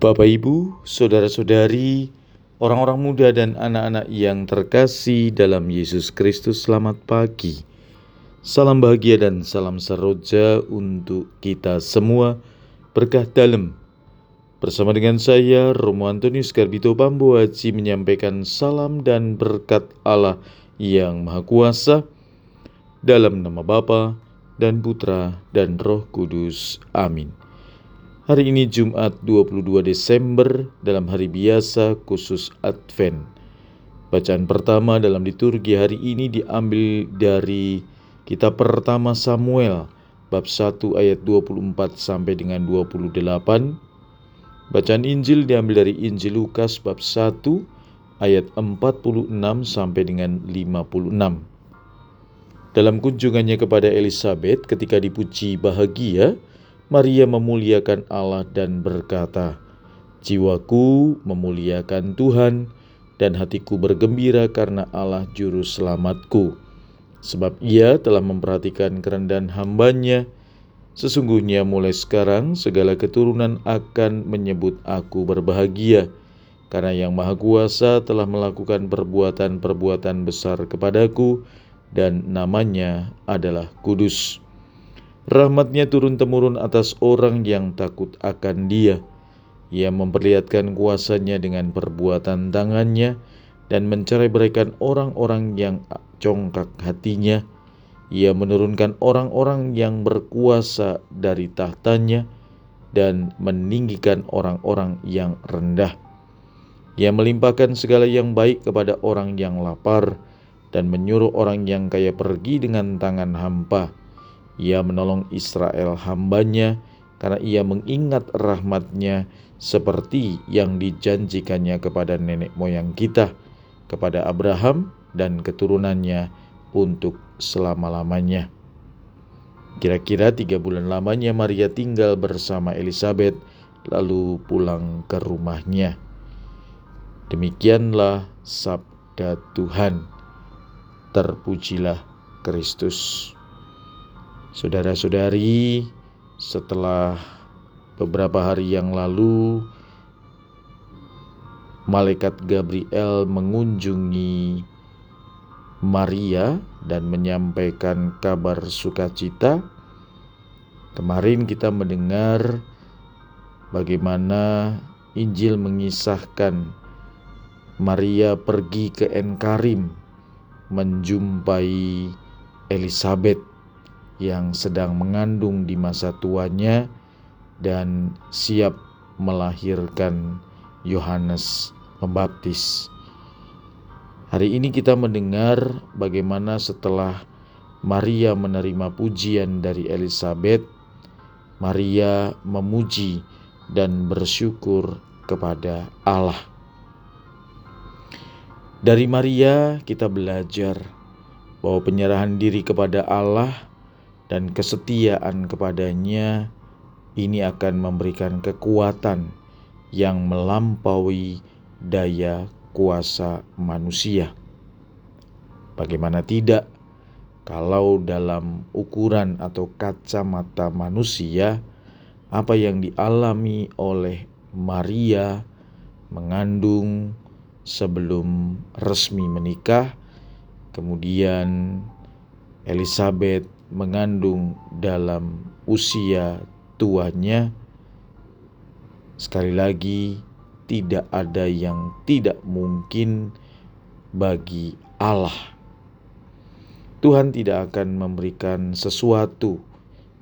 Bapak, Ibu, saudara-saudari, orang-orang muda, dan anak-anak yang terkasih dalam Yesus Kristus, selamat pagi. Salam bahagia dan salam seroja untuk kita semua. Berkah dalam. Bersama dengan saya, Romo Antonius Garbito Pambu Haji menyampaikan salam dan berkat Allah yang Maha Kuasa dalam nama Bapa dan Putra dan Roh Kudus. Amin. Hari ini Jumat 22 Desember dalam hari biasa khusus Advent. Bacaan pertama dalam liturgi hari ini diambil dari kitab pertama Samuel bab 1 ayat 24 sampai dengan 28. Bacaan Injil diambil dari Injil Lukas bab 1 ayat 46 sampai dengan 56. Dalam kunjungannya kepada Elizabeth ketika dipuji bahagia, Maria memuliakan Allah dan berkata, "Jiwaku memuliakan Tuhan, dan hatiku bergembira karena Allah Juru Selamatku, sebab Ia telah memperhatikan kerendahan hambanya. Sesungguhnya mulai sekarang segala keturunan akan menyebut aku berbahagia, karena Yang Maha Kuasa telah melakukan perbuatan-perbuatan besar kepadaku, dan namanya adalah Kudus." Rahmatnya turun-temurun atas orang yang takut akan dia. Ia memperlihatkan kuasanya dengan perbuatan tangannya dan mencerai berikan orang-orang yang congkak hatinya. Ia menurunkan orang-orang yang berkuasa dari tahtanya dan meninggikan orang-orang yang rendah. Ia melimpahkan segala yang baik kepada orang yang lapar dan menyuruh orang yang kaya pergi dengan tangan hampa ia menolong Israel hambanya karena ia mengingat rahmatnya seperti yang dijanjikannya kepada nenek moyang kita, kepada Abraham dan keturunannya untuk selama-lamanya. Kira-kira tiga bulan lamanya Maria tinggal bersama Elizabeth lalu pulang ke rumahnya. Demikianlah sabda Tuhan. Terpujilah Kristus. Saudara-saudari, setelah beberapa hari yang lalu, malaikat Gabriel mengunjungi Maria dan menyampaikan kabar sukacita. Kemarin kita mendengar bagaimana Injil mengisahkan Maria pergi ke Enkarim menjumpai Elizabeth yang sedang mengandung di masa tuanya dan siap melahirkan Yohanes Pembaptis. Hari ini kita mendengar bagaimana setelah Maria menerima pujian dari Elizabeth, Maria memuji dan bersyukur kepada Allah. Dari Maria, kita belajar bahwa penyerahan diri kepada Allah dan kesetiaan kepadanya ini akan memberikan kekuatan yang melampaui daya kuasa manusia. Bagaimana tidak, kalau dalam ukuran atau kacamata manusia, apa yang dialami oleh Maria mengandung sebelum resmi menikah, kemudian Elizabeth mengandung dalam usia tuanya, sekali lagi tidak ada yang tidak mungkin bagi Allah. Tuhan tidak akan memberikan sesuatu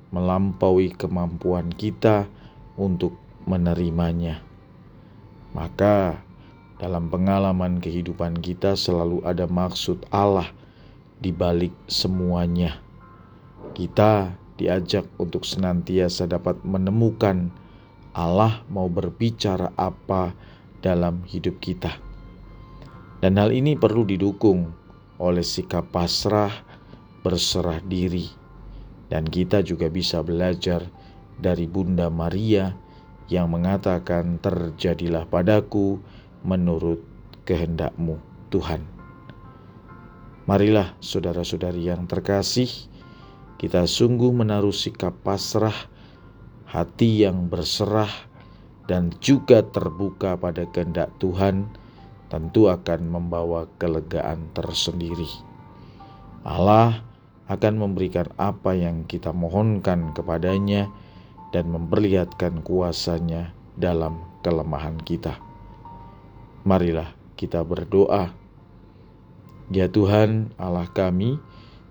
melampaui kemampuan kita untuk menerimanya. Maka, dalam pengalaman kehidupan kita selalu ada maksud Allah di balik semuanya. Kita diajak untuk senantiasa dapat menemukan Allah mau berbicara apa dalam hidup kita. Dan hal ini perlu didukung oleh sikap pasrah, berserah diri. Dan kita juga bisa belajar dari Bunda Maria yang mengatakan terjadilah padaku menurut kehendakmu Tuhan. Marilah saudara-saudari yang terkasih, kita sungguh menaruh sikap pasrah, hati yang berserah, dan juga terbuka pada kehendak Tuhan, tentu akan membawa kelegaan tersendiri. Allah akan memberikan apa yang kita mohonkan kepadanya dan memperlihatkan kuasanya dalam kelemahan kita. Marilah kita berdoa. Ya Tuhan Allah kami,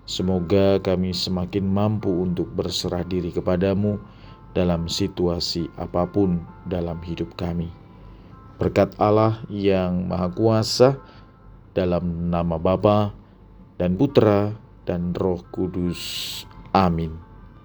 semoga kami semakin mampu untuk berserah diri kepadamu, dalam situasi apa pun dalam hidup kami. Berkat Allah yang Maha Kuasa, dalam nama Bapa dan Putra dan Roh Kudus. Amin.